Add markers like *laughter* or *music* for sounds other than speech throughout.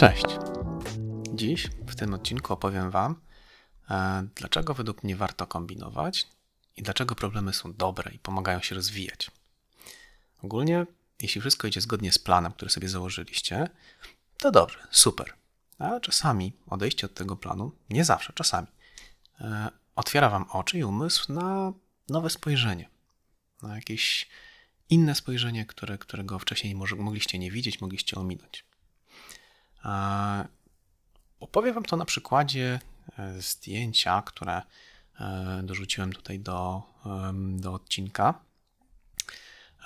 Cześć. Dziś w tym odcinku opowiem Wam, e, dlaczego według mnie warto kombinować i dlaczego problemy są dobre i pomagają się rozwijać. Ogólnie, jeśli wszystko idzie zgodnie z planem, który sobie założyliście, to dobrze, super. Ale czasami odejście od tego planu, nie zawsze, czasami, e, otwiera Wam oczy i umysł na nowe spojrzenie, na jakieś inne spojrzenie, które, którego wcześniej mogliście nie widzieć, mogliście ominąć. Opowiem Wam to na przykładzie e, zdjęcia, które e, dorzuciłem tutaj do, do odcinka.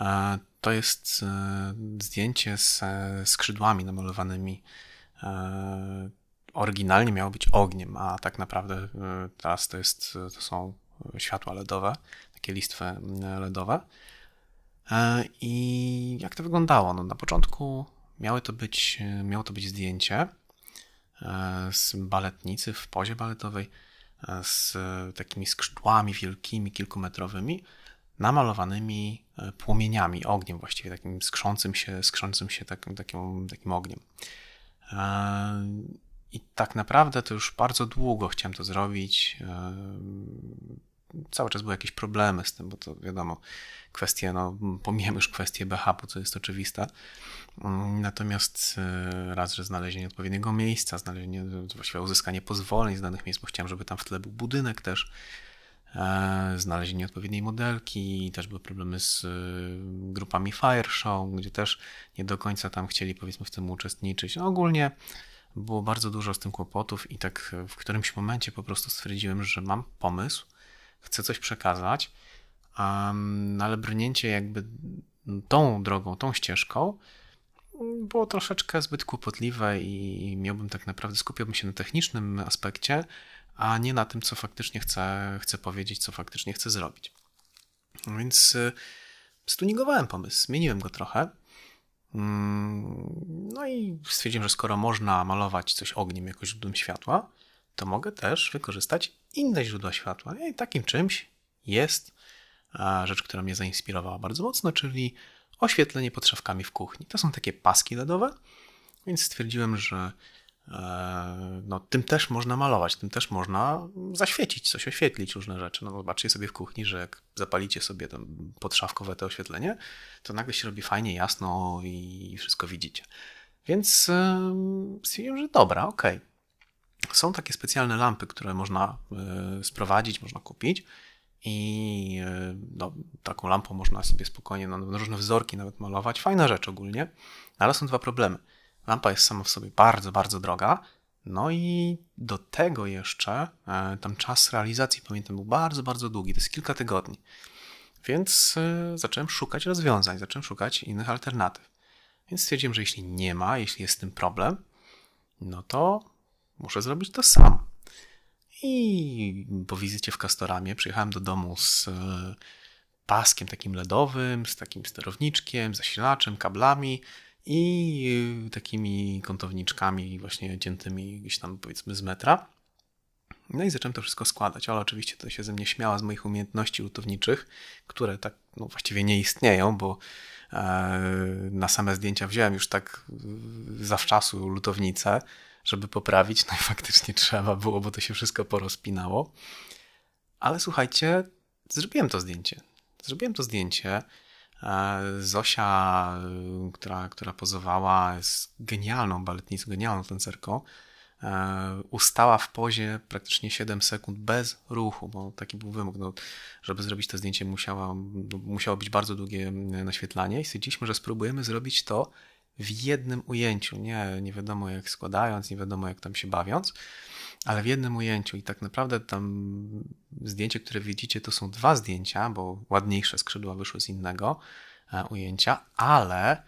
E, to jest zdjęcie z skrzydłami namalowanymi. Oryginalnie miało być ogniem, a tak naprawdę teraz to, jest, to są światła LEDowe, takie listwy LEDowe. I jak to wyglądało? No, na początku miało to być, miało to być zdjęcie e, z baletnicy w pozie baletowej e, z takimi skrzydłami wielkimi, kilkumetrowymi, namalowanymi e, płomieniami, ogniem właściwie, takim skrzącym się, skrzącym się takim, takim, takim ogniem. I tak naprawdę to już bardzo długo chciałem to zrobić cały czas były jakieś problemy z tym, bo to wiadomo, kwestie, no pomijam już kwestię BHP, co jest oczywiste. Mm, natomiast e, raz, że znalezienie odpowiedniego miejsca, znalezienie, właściwie uzyskanie pozwoleń z danych miejsc, bo chciałem, żeby tam w tle był budynek też, e, znalezienie odpowiedniej modelki, też były problemy z e, grupami Fireshow, gdzie też nie do końca tam chcieli powiedzmy w tym uczestniczyć. No, ogólnie było bardzo dużo z tym kłopotów i tak w którymś momencie po prostu stwierdziłem, że mam pomysł, chcę coś przekazać, um, ale brnięcie jakby tą drogą, tą ścieżką było troszeczkę zbyt kłopotliwe i miałbym tak naprawdę, skupiałbym się na technicznym aspekcie, a nie na tym, co faktycznie chcę, chcę powiedzieć, co faktycznie chcę zrobić. Więc y, stuningowałem pomysł, zmieniłem go trochę. Mm, no i stwierdziłem, że skoro można malować coś ogniem jako źródłem światła, to mogę też wykorzystać inne źródła światła. I takim czymś jest rzecz, która mnie zainspirowała bardzo mocno, czyli oświetlenie podszewkami w kuchni. To są takie paski LEDowe, więc stwierdziłem, że e, no, tym też można malować, tym też można zaświecić, coś oświetlić, różne rzeczy. No zobaczcie sobie w kuchni, że jak zapalicie sobie to podszawkowe to oświetlenie, to nagle się robi fajnie, jasno i wszystko widzicie. Więc stwierdziłem, że dobra, okej. Okay są takie specjalne lampy, które można e, sprowadzić, można kupić. I e, no, taką lampą można sobie spokojnie no, na różne wzorki nawet malować. Fajna rzecz ogólnie, ale są dwa problemy. Lampa jest sama w sobie bardzo, bardzo droga. No i do tego jeszcze e, tam czas realizacji, pamiętam, był bardzo, bardzo długi. To jest kilka tygodni. Więc zacząłem szukać rozwiązań, zacząłem szukać innych alternatyw. Więc stwierdziłem, że jeśli nie ma, jeśli jest z tym problem, no to Muszę zrobić to sam. I po wizycie w Castoramie przyjechałem do domu z e, paskiem takim LEDowym, z takim sterowniczkiem, zasilaczem, kablami i e, takimi kątowniczkami właśnie ciętymi gdzieś tam powiedzmy z metra. No i zacząłem to wszystko składać, ale oczywiście to się ze mnie śmiała z moich umiejętności lutowniczych, które tak no, właściwie nie istnieją, bo e, na same zdjęcia wziąłem już tak zawczasu lutownicę, żeby poprawić. No i *laughs* faktycznie trzeba było, bo to się wszystko porozpinało. Ale słuchajcie, zrobiłem to zdjęcie. Zrobiłem to zdjęcie. E, Zosia, która, która pozowała, jest genialną baletnicą, genialną tancerką. E, ustała w pozie praktycznie 7 sekund bez ruchu, bo taki był wymóg. No, żeby zrobić to zdjęcie, musiała, musiało być bardzo długie naświetlanie i stwierdziliśmy, że spróbujemy zrobić to w jednym ujęciu, nie, nie wiadomo jak składając, nie wiadomo jak tam się bawiąc, ale w jednym ujęciu i tak naprawdę tam zdjęcie, które widzicie, to są dwa zdjęcia, bo ładniejsze skrzydła wyszły z innego e, ujęcia, ale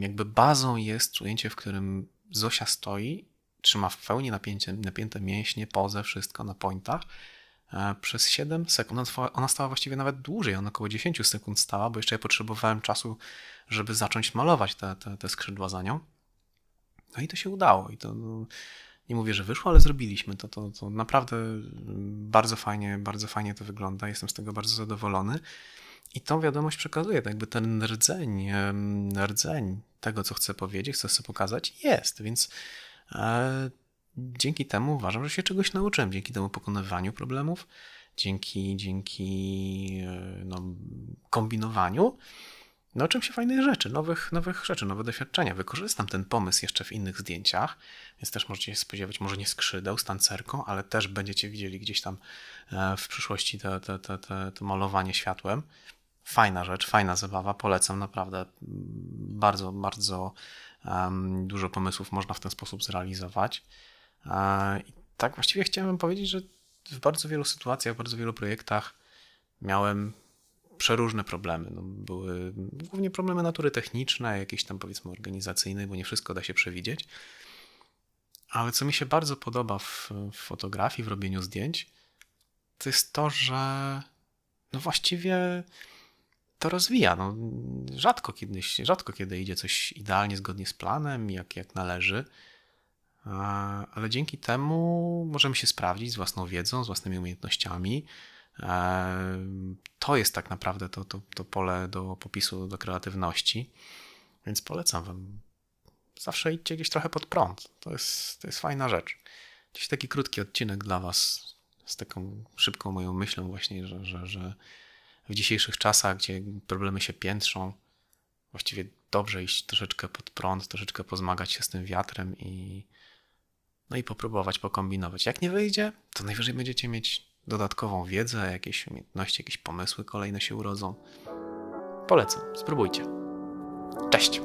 jakby bazą jest ujęcie, w którym Zosia stoi, trzyma w pełni napięcie, napięte mięśnie, pozę, wszystko na pointach przez 7 sekund. Ona stała właściwie nawet dłużej, ona około 10 sekund stała, bo jeszcze ja potrzebowałem czasu żeby zacząć malować te, te, te skrzydła za nią. No i to się udało. I to nie mówię, że wyszło, ale zrobiliśmy to, to. To naprawdę bardzo fajnie, bardzo fajnie to wygląda. Jestem z tego bardzo zadowolony. I tą wiadomość przekazuje, tak jakby ten rdzeń, rdzeń tego, co chcę powiedzieć, co chcę pokazać, jest, więc e, dzięki temu uważam, że się czegoś nauczyłem, dzięki temu pokonywaniu problemów, dzięki, dzięki e, no, kombinowaniu, nauczyłem się fajnych rzeczy, nowych, nowych rzeczy, nowe doświadczenia. Wykorzystam ten pomysł jeszcze w innych zdjęciach, więc też możecie się spodziewać, może nie skrzydeł z tancerką, ale też będziecie widzieli gdzieś tam e, w przyszłości to, to, to, to, malowanie światłem. Fajna rzecz, fajna zabawa, polecam naprawdę. Bardzo, bardzo um, dużo pomysłów można w ten sposób zrealizować. I tak właściwie chciałem powiedzieć, że w bardzo wielu sytuacjach, w bardzo wielu projektach miałem przeróżne problemy. No, były głównie problemy natury technicznej, jakieś tam powiedzmy organizacyjnej, bo nie wszystko da się przewidzieć. Ale co mi się bardzo podoba w, w fotografii, w robieniu zdjęć, to jest to, że no właściwie to rozwija. No, rzadko, kiedyś, rzadko kiedy idzie coś idealnie zgodnie z planem, jak, jak należy, ale dzięki temu możemy się sprawdzić z własną wiedzą, z własnymi umiejętnościami. To jest tak naprawdę to, to, to pole do popisu, do kreatywności, więc polecam Wam. Zawsze idźcie gdzieś trochę pod prąd. To jest, to jest fajna rzecz. Gdzieś taki krótki odcinek dla Was z taką szybką moją myślą właśnie, że, że, że w dzisiejszych czasach, gdzie problemy się piętrzą, właściwie dobrze iść troszeczkę pod prąd, troszeczkę pozmagać się z tym wiatrem i no i popróbować pokombinować. Jak nie wyjdzie, to najwyżej będziecie mieć dodatkową wiedzę, jakieś umiejętności, jakieś pomysły kolejne się urodzą. Polecam, spróbujcie. Cześć!